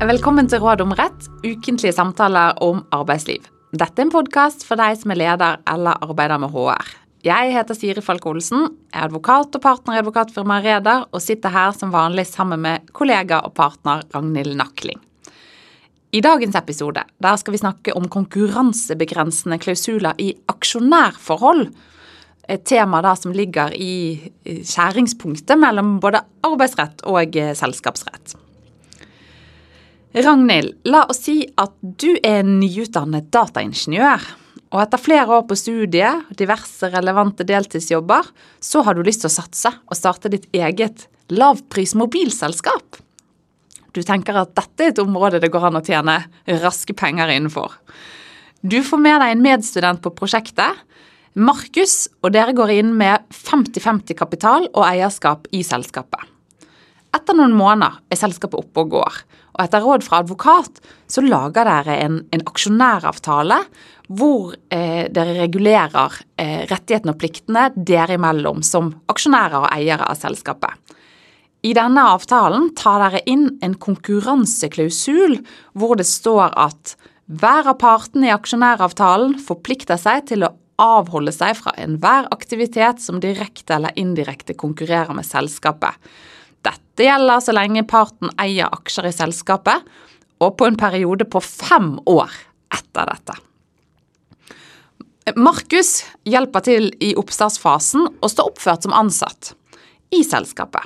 Velkommen til Råd om rett, ukentlige samtaler om arbeidsliv. Dette er en podkast for deg som er leder eller arbeider med HR. Jeg heter Siri Falk Olsen, er advokat og partner i advokatfirmaet Reder, og sitter her som vanlig sammen med kollega og partner Ragnhild Nakling. I dagens episode der skal vi snakke om konkurransebegrensende klausuler i aksjonærforhold. Et tema da som ligger i skjæringspunktet mellom både arbeidsrett og eh, selskapsrett. Ragnhild, la oss si at du er nyutdannet dataingeniør. Og etter flere år på studiet og diverse relevante deltidsjobber, så har du lyst til å satse og starte ditt eget lavpris mobilselskap. Du tenker at dette er et område det går an å tjene raske penger innenfor. Du får med deg en medstudent på prosjektet, Markus, og dere går inn med 50-50 kapital og eierskap i selskapet. Etter noen måneder er selskapet oppe og går, og etter råd fra advokat så lager dere en, en aksjonæravtale hvor eh, dere regulerer eh, rettighetene og pliktene dere imellom som aksjonærer og eiere av selskapet. I denne avtalen tar dere inn en konkurranseklausul hvor det står at hver av partene i aksjonæravtalen forplikter seg til å avholde seg fra enhver aktivitet som direkte eller indirekte konkurrerer med selskapet. Dette gjelder så lenge parten eier aksjer i selskapet, og på en periode på fem år etter dette. Markus hjelper til i oppstartsfasen og står oppført som ansatt i selskapet.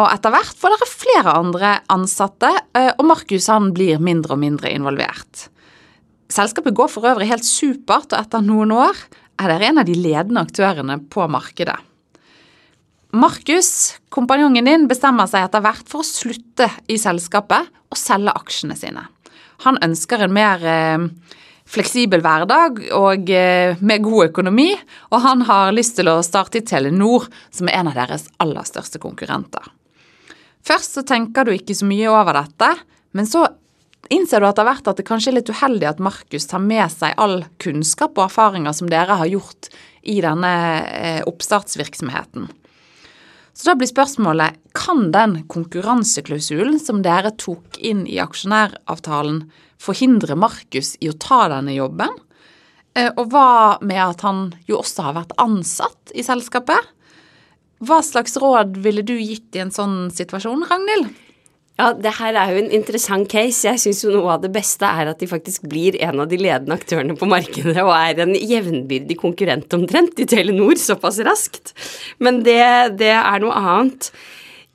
Og etter hvert får dere flere andre ansatte, eh, og Markus blir mindre og mindre involvert. Selskapet går for øvrig helt supert, og etter noen år er dere en av de ledende aktørene på markedet. Markus, kompanjongen din, bestemmer seg etter hvert for å slutte i selskapet og selge aksjene sine. Han ønsker en mer eh, fleksibel hverdag og eh, med god økonomi, og han har lyst til å starte i Telenor, som er en av deres aller største konkurrenter. Først så tenker du ikke så mye over dette, men så innser du etter hvert at det kanskje er litt uheldig at Markus tar med seg all kunnskap og erfaringer som dere har gjort i denne eh, oppstartsvirksomheten. Så da blir spørsmålet kan den konkurranseklausulen som dere tok inn i aksjonæravtalen, forhindre Markus i å ta denne jobben? Eh, og hva med at han jo også har vært ansatt i selskapet? Hva slags råd ville du gitt i en sånn situasjon, Ragnhild? Ja, det her er jo en interessant case. Jeg syns jo noe av det beste er at de faktisk blir en av de ledende aktørene på markedet og er en jevnbyrdig konkurrent omtrent i Telenor såpass raskt. Men det, det er noe annet.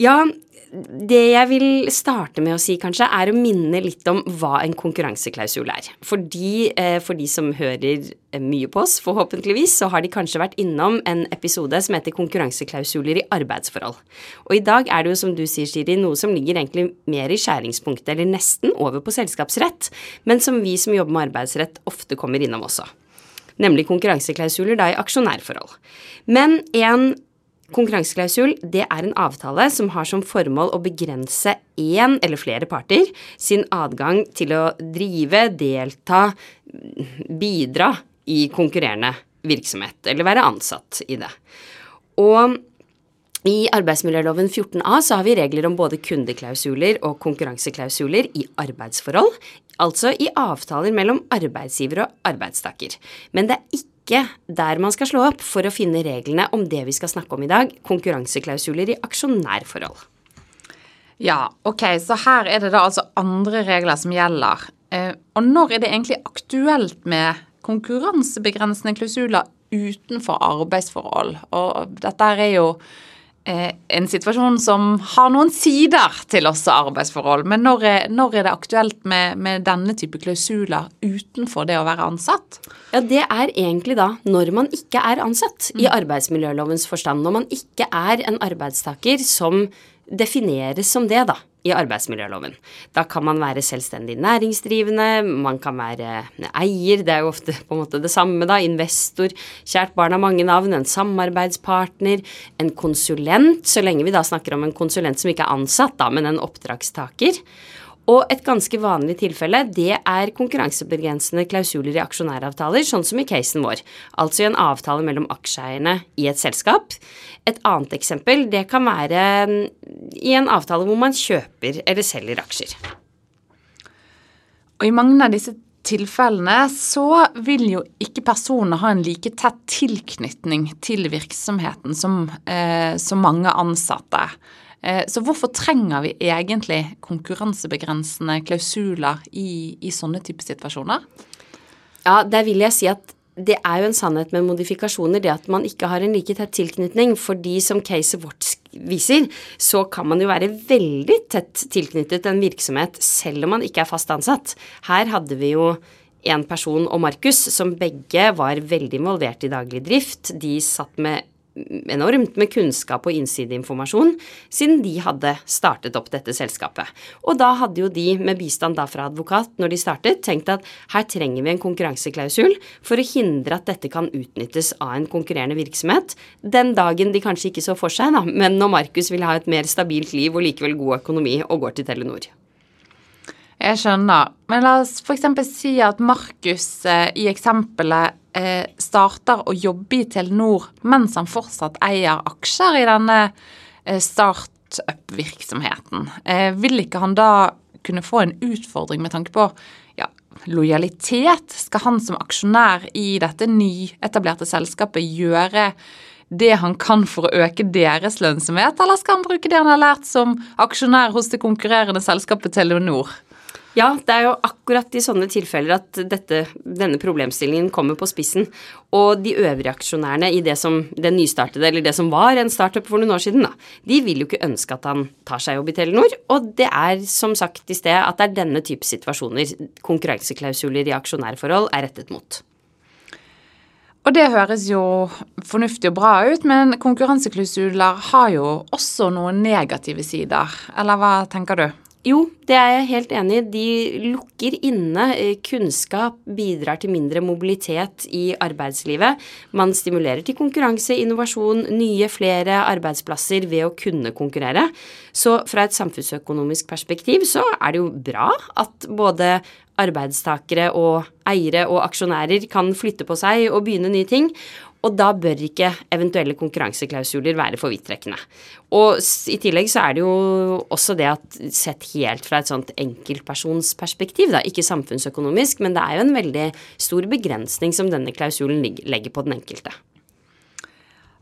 Ja, det jeg vil starte med å si, kanskje, er å minne litt om hva en konkurranseklausul er. Fordi, eh, for de som hører eh, mye på oss, forhåpentligvis, så har de kanskje vært innom en episode som heter Konkurranseklausuler i arbeidsforhold. Og i dag er det jo, som du sier, Siri, noe som ligger egentlig mer i skjæringspunktet, eller nesten over på selskapsrett, men som vi som jobber med arbeidsrett, ofte kommer innom også. Nemlig konkurranseklausuler da i aksjonærforhold. Men en Konkurranseklausul det er en avtale som har som formål å begrense én eller flere parter sin adgang til å drive, delta, bidra i konkurrerende virksomhet, eller være ansatt i det. Og i arbeidsmiljøloven 14a så har vi regler om både kundeklausuler og konkurranseklausuler i arbeidsforhold, altså i avtaler mellom arbeidsgiver og arbeidstaker. Men det er ikke ikke der man skal slå opp for å finne reglene om det vi skal snakke om i dag, konkurranseklausuler i aksjonærforhold. Ja, ok, så her er det da altså andre regler som gjelder. Eh, og når er det egentlig aktuelt med konkurransebegrensende klausuler utenfor arbeidsforhold? Og dette er jo en situasjon som har noen sider til oss og arbeidsforhold. Men når er, når er det aktuelt med, med, denne type klausuler utenfor det å være ansatt? Ja, Det er egentlig da når man ikke er ansatt mm. i arbeidsmiljølovens forstand. Når man ikke er en arbeidstaker som defineres som det, da i arbeidsmiljøloven. Da kan man være selvstendig næringsdrivende, man kan være eier, det er jo ofte på en måte det samme, da. Investor, kjært barn har mange navn, en samarbeidspartner, en konsulent, så lenge vi da snakker om en konsulent som ikke er ansatt, da, men en oppdragstaker. Og et ganske vanlig tilfelle, det er konkurransebegrensende klausuler i aksjonæravtaler, sånn som i casen vår. Altså i en avtale mellom aksjeeierne i et selskap. Et annet eksempel, det kan være mm, i en avtale hvor man kjøper eller selger aksjer. Og i mange av disse tilfellene så vil jo ikke personene ha en like tett tilknytning til virksomheten som, eh, som mange ansatte. Eh, så hvorfor trenger vi egentlig konkurransebegrensende klausuler i, i sånne type situasjoner? Ja, der vil jeg si at det er jo en sannhet med modifikasjoner, det at man ikke har en like tett tilknytning. Fordi som caset vårt viser, så kan man jo være veldig tett tilknyttet en virksomhet selv om man ikke er fast ansatt. Her hadde vi jo en person og Markus som begge var veldig involvert i daglig drift. De satt med enormt med kunnskap og innsideinformasjon siden de hadde startet opp dette selskapet. Og da hadde jo de, med bistand da fra advokat når de startet, tenkt at her trenger vi en konkurranseklausul for å hindre at dette kan utnyttes av en konkurrerende virksomhet den dagen de kanskje ikke så for seg, da, men når Markus vil ha et mer stabilt liv og likevel god økonomi og går til Telenor. Jeg skjønner. Men la oss f.eks. si at Markus eh, i eksempelet eh, starter å jobbe i Telenor mens han fortsatt eier aksjer i denne eh, startup-virksomheten. Eh, vil ikke han da kunne få en utfordring med tanke på ja, lojalitet? Skal han som aksjonær i dette nyetablerte selskapet gjøre det han kan for å øke deres lønnsomhet, eller skal han bruke det han har lært som aksjonær hos det konkurrerende selskapet Telenor? Ja, det er jo akkurat i sånne tilfeller at dette, denne problemstillingen kommer på spissen. Og de øvrige aksjonærene i det som den nystartede, eller det som var en startup for noen år siden, da, de vil jo ikke ønske at han tar seg jobb i Telenor. Og det er som sagt i sted at det er denne type situasjoner konkurranseklausuler i aksjonærforhold er rettet mot. Og det høres jo fornuftig og bra ut, men konkurranseklausuler har jo også noen negative sider, eller hva tenker du? Jo, det er jeg helt enig i. De lukker inne eh, kunnskap, bidrar til mindre mobilitet i arbeidslivet. Man stimulerer til konkurranse, innovasjon, nye, flere arbeidsplasser ved å kunne konkurrere. Så fra et samfunnsøkonomisk perspektiv så er det jo bra at både arbeidstakere og eiere og aksjonærer kan flytte på seg og begynne nye ting. Og da bør ikke eventuelle konkurranseklausuler være for vidtrekkende. Og i tillegg så er det jo også det at sett helt fra et sånt enkeltpersonsperspektiv, da, ikke samfunnsøkonomisk, men det er jo en veldig stor begrensning som denne klausulen legger på den enkelte.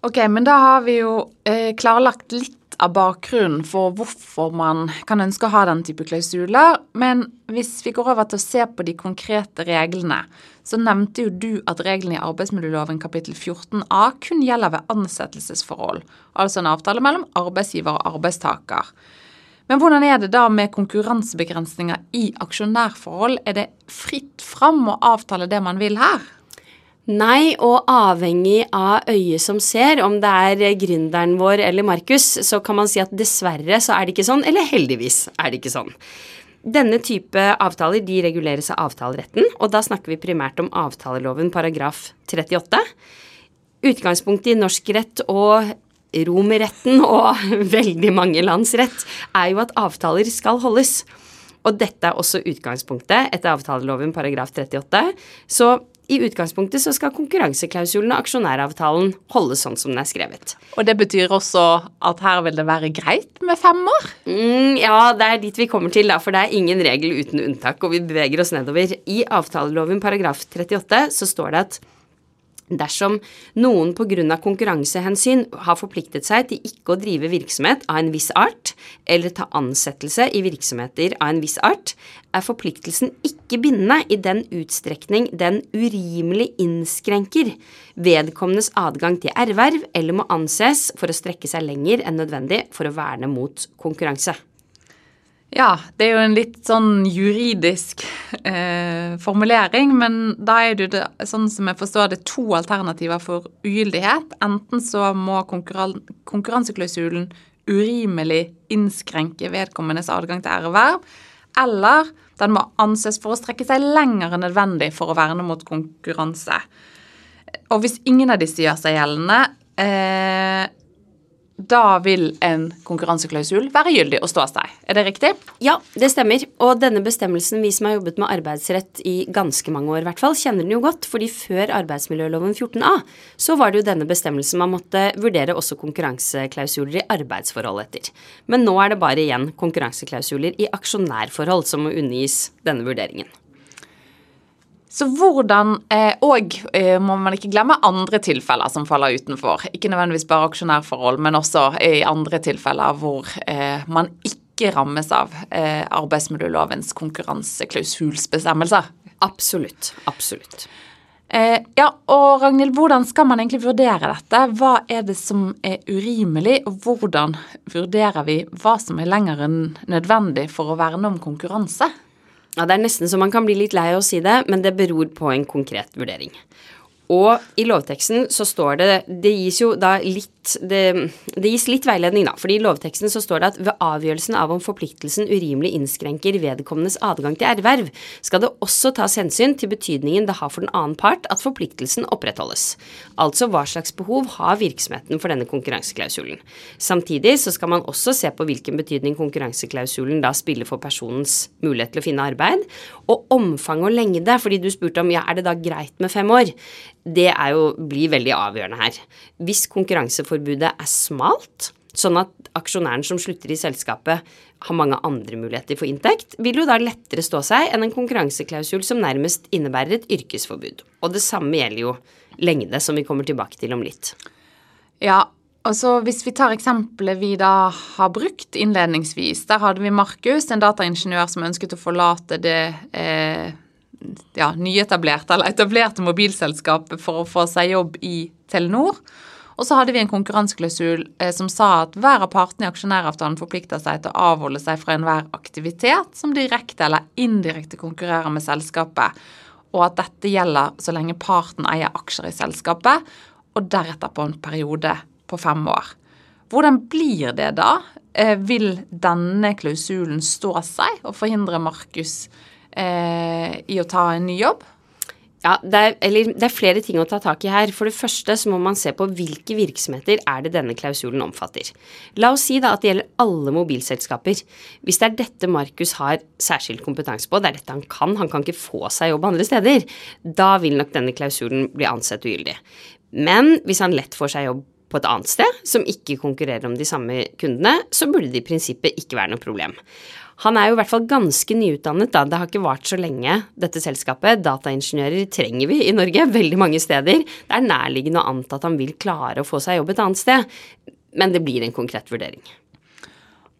Ok, men da har vi jo eh, klarlagt litt av bakgrunnen for hvorfor man kan ønske å ha den type klausuler. Men hvis vi går over til å se på de konkrete reglene, så nevnte jo du at reglene i arbeidsmiljøloven kapittel 14a kun gjelder ved ansettelsesforhold, altså en avtale mellom arbeidsgiver og arbeidstaker. Men hvordan er det da med konkurransebegrensninger i aksjonærforhold? Er det fritt fram å avtale det man vil her? Nei, og avhengig av øyet som ser, om det er gründeren vår eller Markus, så kan man si at dessverre så er det ikke sånn, eller heldigvis er det ikke sånn. Denne type avtaler de reguleres av avtaleretten, og da snakker vi primært om avtaleloven paragraf 38. Utgangspunktet i norsk rett og romerretten og veldig mange lands rett er jo at avtaler skal holdes. Og dette er også utgangspunktet etter avtaleloven paragraf 38. Så i utgangspunktet så skal konkurranseklausulen og aksjonæravtalen holdes sånn som den er skrevet. Og det betyr også at her vil det være greit med fem år? Mm, ja, det er dit vi kommer til, da, for det er ingen regel uten unntak, og vi beveger oss nedover. I avtaleloven paragraf 38 så står det at dersom noen pga. konkurransehensyn har forpliktet seg til ikke å drive virksomhet av en viss art, eller ta ansettelse i virksomheter av en viss art, er forpliktelsen ikke bindende i den utstrekning den urimelig innskrenker vedkommendes adgang til erverv eller må anses for å strekke seg lenger enn nødvendig for å verne mot konkurranse. Ja, det er jo en litt sånn juridisk eh, formulering, men da er det, sånn som jeg forstår det, to alternativer for ugyldighet. Enten så må konkurran konkurranseklausulen urimelig innskrenke vedkommendes adgang til erverv, eller den må anses for å strekke seg lenger enn nødvendig for å verne mot konkurranse. Og hvis ingen av disse gjør seg gjeldende, eh, da vil en konkurranseklausul være gyldig og stå seg. Er det riktig? Ja, det stemmer. Og denne bestemmelsen, vi som har jobbet med arbeidsrett i ganske mange år i hvert fall, kjenner den jo godt. fordi før arbeidsmiljøloven 14a så var det jo denne bestemmelsen man måtte vurdere også konkurranseklausuler i arbeidsforhold etter. Men nå er det bare igjen konkurranseklausuler i aksjonærforhold som må undergis denne vurderingen. Så hvordan eh, Og eh, må man ikke glemme andre tilfeller som faller utenfor. Ikke nødvendigvis bare aksjonærforhold, men også i andre tilfeller hvor eh, man ikke rammes av eh, arbeidsmiljølovens konkurranseklausulsbestemmelser. Absolutt. Absolutt. Eh, ja, og Ragnhild, hvordan skal man egentlig vurdere dette? Hva er det som er urimelig, og hvordan vurderer vi hva som er lenger enn nødvendig for å verne om konkurranse? Ja, Det er nesten så man kan bli litt lei av å si det, men det beror på en konkret vurdering. Og i lovteksten så står det Det gis jo da litt det, det, gis litt veiledning, da. fordi i lovteksten så står det at ved avgjørelsen av om forpliktelsen urimelig innskrenker vedkommendes adgang til erverv, skal det også tas hensyn til betydningen det har for den annen part at forpliktelsen opprettholdes. Altså hva slags behov har virksomheten for denne konkurranseklausulen. Samtidig så skal man også se på hvilken betydning konkurranseklausulen da spiller for personens mulighet til å finne arbeid, og omfang og lengde, fordi du spurte om ja, er det da greit med fem år? det er jo, blir veldig avgjørende her. Hvis konkurranseforbudet er smalt, sånn at aksjonæren som slutter i selskapet har mange andre muligheter for inntekt, vil jo da lettere stå seg enn en konkurranseklausul som nærmest innebærer et yrkesforbud. Og det samme gjelder jo lengde, som vi kommer tilbake til om litt. Ja, altså Hvis vi tar eksempelet vi da har brukt innledningsvis. Der hadde vi Markus, en dataingeniør som ønsket å forlate det eh, ja, nyetablerte eller etablerte mobilselskapet for å få seg jobb i Telenor. Og så hadde vi en konkurranseklausul eh, som sa at hver av partene i aksjonæravtalen forplikter seg til å avholde seg fra enhver aktivitet som direkte eller indirekte konkurrerer med selskapet, og at dette gjelder så lenge parten eier aksjer i selskapet, og deretter på en periode på fem år. Hvordan blir det da? Eh, vil denne klausulen stå seg og forhindre Markus eh, i å ta en ny jobb? Ja, det er, eller, det er, flere ting å ta tak i her. For det første så må man se på hvilke virksomheter er det denne klausulen omfatter. La oss si da at det gjelder alle mobilselskaper. Hvis det er dette Markus har særskilt kompetanse på, det er dette han kan, han kan ikke få seg jobb andre steder, da vil nok denne klausulen bli ansett ugyldig. Men hvis han lett får seg jobb på et annet sted, som ikke konkurrerer om de samme kundene, så burde det i prinsippet ikke være noe problem. Han er jo i hvert fall ganske nyutdannet, da. Det har ikke vart så lenge, dette selskapet. Dataingeniører trenger vi i Norge, veldig mange steder. Det er nærliggende å anta at han vil klare å få seg jobb et annet sted. Men det blir en konkret vurdering.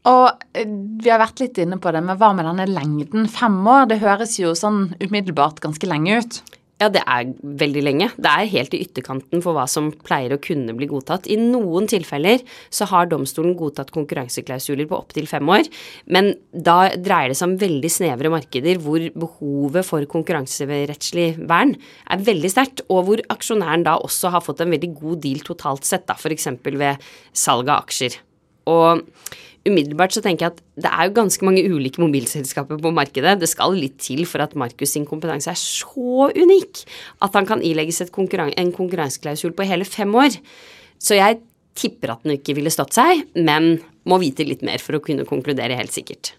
Og eh, vi har vært litt inne på det, men hva med denne lengden? Fem år, det høres jo sånn umiddelbart ganske lenge ut. Ja, det er veldig lenge. Det er helt i ytterkanten for hva som pleier å kunne bli godtatt. I noen tilfeller så har domstolen godtatt konkurranseklausuler på opptil fem år, men da dreier det seg om veldig snevre markeder hvor behovet for konkurranserettslig vern er veldig sterkt, og hvor aksjonæren da også har fått en veldig god deal totalt sett, da, f.eks. ved salg av aksjer. Og umiddelbart så tenker jeg at det er jo ganske mange ulike mobilselskaper på markedet. Det skal litt til for at Markus sin kompetanse er så unik at han kan ilegges konkurran en konkurranseklausul på hele fem år. Så jeg tipper at den ikke ville stått seg, men må vite litt mer for å kunne konkludere helt sikkert.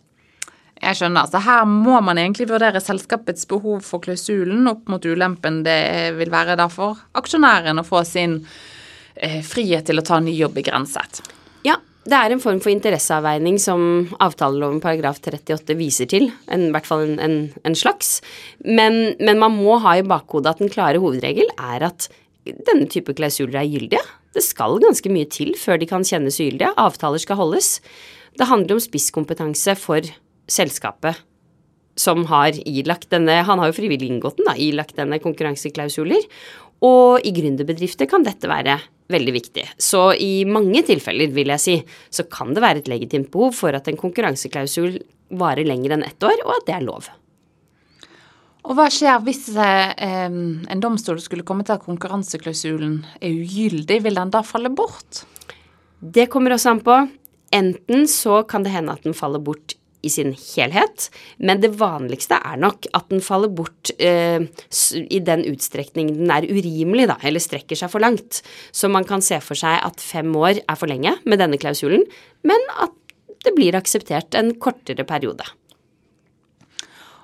Jeg skjønner. altså Her må man egentlig vurdere selskapets behov for klausulen opp mot ulempen det vil være da for aksjonæren å få sin eh, frihet til å ta ny jobb begrenset. Det er en form for interesseavveining som avtaleloven paragraf 38 viser til. En, I hvert fall en, en, en slags. Men, men, man må ha i bakhodet at den klare hovedregel er at denne type klausuler er gyldige. Det skal ganske mye til før de kan kjennes ugyldige. Avtaler skal holdes. Det handler om spisskompetanse for selskapet som har ilagt denne Han har jo frivillig inngått den, da, ilagt denne konkurranseklausuler. Og i gründerbedrifter kan dette være veldig viktig. Så i mange tilfeller, vil jeg si, så kan det være et legitimt behov for at en konkurranseklausul varer lenger enn ett år, og at det er lov. Og hva skjer hvis eh, en domstol skulle komme til at konkurranseklausulen er ugyldig? Vil den da falle bort? Det kommer også an på. Enten så kan det hende at den faller bort i sin helhet, men det vanligste er nok at den faller bort eh, i den utstrekning den er urimelig, da, eller strekker seg for langt. Så man kan se for seg at fem år er for lenge med denne klausulen, men at det blir akseptert en kortere periode.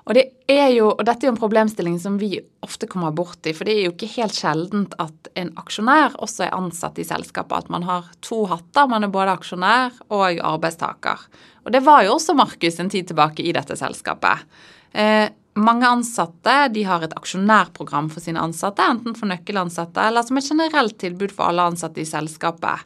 Og, det er jo, og dette er jo en problemstilling som vi ofte kommer borti, for det er jo ikke helt sjeldent at en aksjonær også er ansatt i selskapet. At man har to hatter. Man er både aksjonær og arbeidstaker. Og det var jo også Markus en tid tilbake i dette selskapet. Eh, mange ansatte de har et aksjonærprogram for sine ansatte, enten for nøkkelansatte eller som et generelt tilbud for alle ansatte i selskapet.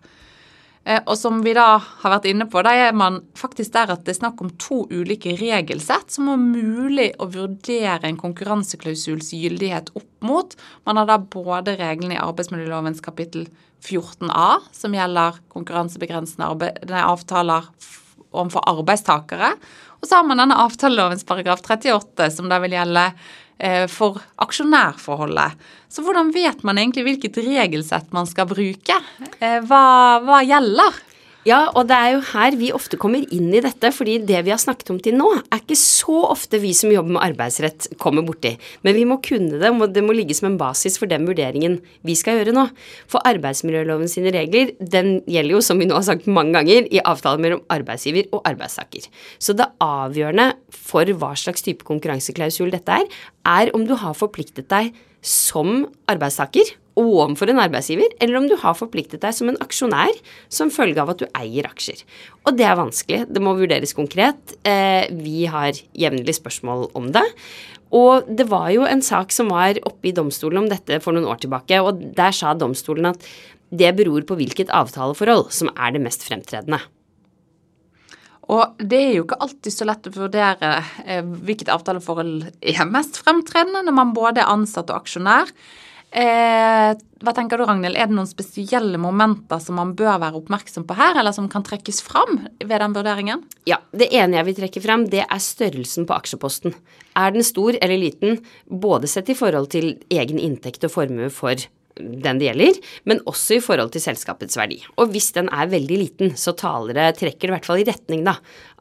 Eh, og som vi da har vært inne på, da er man faktisk der at det er snakk om to ulike regelsett som er mulig å vurdere en konkurranseklausuls gyldighet opp mot. Man har da både reglene i arbeidsmiljølovens kapittel 14a, som gjelder konkurransebegrensende avtaler overfor arbeidstakere, og så har man denne avtalelovens paragraf 38, som da vil gjelde for aksjonærforholdet. Så hvordan vet man egentlig hvilket regelsett man skal bruke? Eh, hva, hva gjelder? Ja, og det er jo her vi ofte kommer inn i dette, fordi det vi har snakket om til nå, er ikke så ofte vi som jobber med arbeidsrett kommer borti. Men vi må kunne det, og det må ligge som en basis for den vurderingen vi skal gjøre nå. For arbeidsmiljøloven sine regler, den gjelder jo, som vi nå har sagt mange ganger, i avtaler mellom arbeidsgiver og arbeidstaker. Så det avgjørende for hva slags type konkurranseklausul dette er, er om du har forpliktet deg som arbeidstaker overfor en arbeidsgiver, eller om du har forpliktet deg som en aksjonær som følge av at du eier aksjer. Og det er vanskelig. Det må vurderes konkret. Eh, vi har jevnlig spørsmål om det. Og det var jo en sak som var oppe i domstolen om dette for noen år tilbake, og der sa domstolen at det beror på hvilket avtaleforhold som er det mest fremtredende. Og det er jo ikke alltid så lett å vurdere eh, hvilket avtaleforhold er mest fremtredende når man både er ansatt og aksjonær. Eh, hva tenker du, Ragnhild? Er det noen spesielle momenter som man bør være oppmerksom på her, eller som kan trekkes fram ved den vurderingen? Ja, det ene jeg vil trekke fram, det er størrelsen på aksjeposten. Er den stor eller liten, både sett i forhold til egen inntekt og formue for den det gjelder, men også i forhold til selskapets verdi. Og hvis den er veldig liten, så taler det, trekker det i hvert fall i retning da,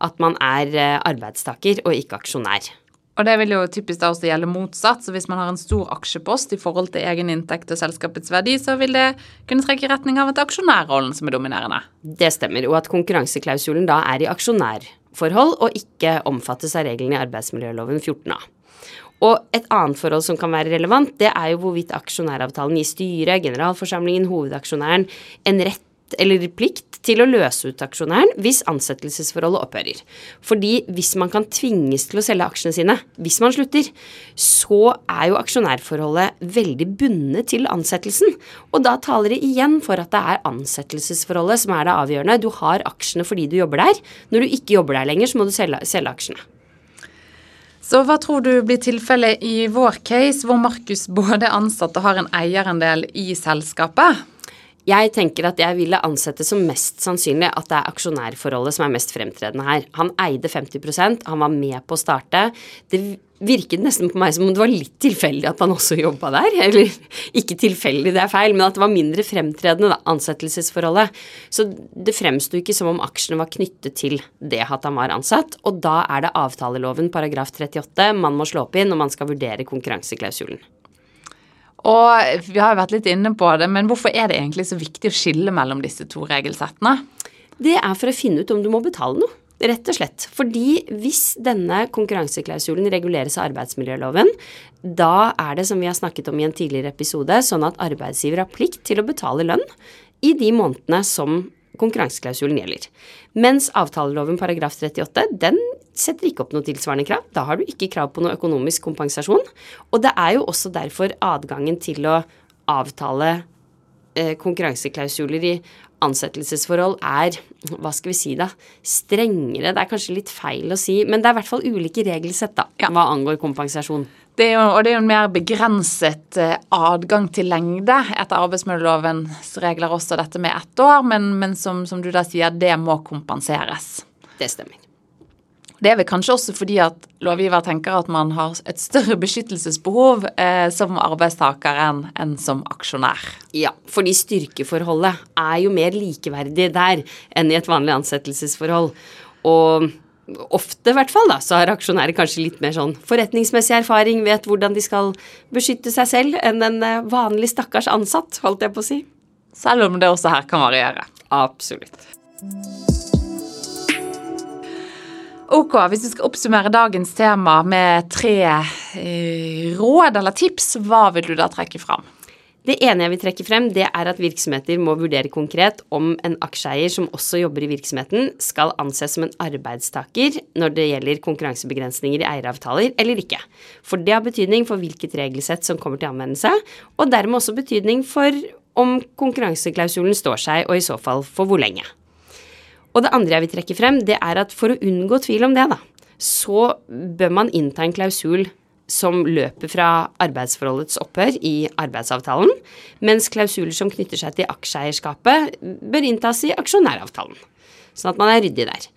at man er eh, arbeidstaker og ikke aksjonær. Og det vil jo typisk da også gjelde motsatt. Så hvis man har en stor aksjepost i forhold til egen inntekt og selskapets verdi, så vil det kunne trekke i retning av at aksjonærrollen som er dominerende. Det stemmer, og at konkurranseklausulen da er i aksjonærforhold og ikke omfattes av reglene i arbeidsmiljøloven 14a. Og et annet forhold som kan være relevant, det er jo hvorvidt aksjonæravtalen gir styret, generalforsamlingen, hovedaksjonæren en rett eller plikt til å løse ut aksjonæren hvis ansettelsesforholdet opphører. Fordi hvis man kan tvinges til å selge aksjene sine hvis man slutter, så er jo aksjonærforholdet veldig bundet til ansettelsen. Og da taler det igjen for at det er ansettelsesforholdet som er det avgjørende. Du har aksjene fordi du jobber der. Når du ikke jobber der lenger, så må du selge, selge aksjene. Så hva tror du blir tilfellet i vår case, hvor Markus både er ansatt og har en eierandel i selskapet? Jeg tenker at jeg ville ansette som mest sannsynlig at det er aksjonærforholdet som er mest fremtredende her. Han eide 50% han var med på å starte. Det virket nesten på meg som om det var litt tilfeldig at han også jobba der. Eller ikke tilfeldig, det er feil, men at det var mindre fremtredende, da, ansettelsesforholdet. Så det fremsto ikke som om aksjene var knyttet til det at han var ansatt. Og da er det avtaleloven paragraf 38 man må slå opp i når man skal vurdere konkurranseklausulen. Og vi har jo vært litt inne på det, men hvorfor er det egentlig så viktig å skille mellom disse to regelsettene? Det er for å finne ut om du må betale noe. Rett og slett. Fordi hvis denne konkurranseklausulen reguleres av arbeidsmiljøloven, da er det, som vi har snakket om i en tidligere episode, sånn at arbeidsgiver har plikt til å betale lønn i de månedene som konkurranseklausulen gjelder. Mens avtaleloven paragraf 38, den setter ikke opp noe tilsvarende krav. Da har du ikke krav på noe økonomisk kompensasjon. Og det er jo også derfor adgangen til å avtale eh, konkurranseklausuler i ansettelsesforhold er, hva skal vi si da, strengere. Det er kanskje litt feil å si, men det er i hvert fall ulike regelsett da, ja. hva angår kompensasjon. Det jo, og det er jo en mer begrenset eh, adgang til lengde etter arbeidsmiljølovens regler også, dette med ett år, men, men som, som, du da sier, det må kompenseres. Det stemmer. Det er vel kanskje også fordi at lovgiver tenker at man har et større beskyttelsesbehov eh, som arbeidstaker enn, som aksjonær. Ja, fordi styrkeforholdet er jo mer likeverdig der enn i et vanlig ansettelsesforhold. Og ofte, i hvert fall, da, så har aksjonærer kanskje litt mer sånn forretningsmessig erfaring, vet hvordan de skal beskytte seg selv, enn en eh, vanlig stakkars ansatt, holdt jeg på å si. Selv om det også her kan variere. Absolutt. Ok, hvis du skal oppsummere dagens tema med tre eh, råd eller tips, hva vil du da trekke fram? Det ene jeg vil trekke frem, det er at virksomheter må vurdere konkret om en aksjeeier som også jobber i virksomheten, skal anses som en arbeidstaker når det gjelder konkurransebegrensninger i eieravtaler eller ikke. For det har betydning for hvilket regelsett som kommer til anvendelse, og dermed også betydning for om konkurranseklausulen står seg, og i så fall for hvor lenge. Og det andre jeg vil trekke frem, det er at for å unngå tvil om det, da, så bør man innta en klausul som løper fra arbeidsforholdets opphør i arbeidsavtalen, mens klausuler som knytter seg til aksjeeierskapet, bør inntas i aksjonæravtalen. Sånn at man er ryddig der.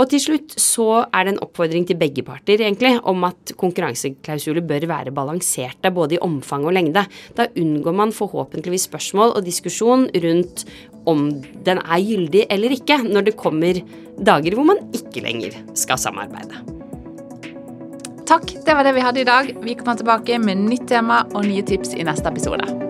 Og til slutt så er det en oppfordring til begge parter egentlig om at konkurranseklausuler bør være balanserte både i omfang og lengde. Da unngår man forhåpentligvis spørsmål og diskusjon rundt om den er gyldig eller ikke, når det kommer dager hvor man ikke lenger skal samarbeide. Takk, det var det vi hadde i dag. Vi kommer tilbake med nytt tema og nye tips i neste episode.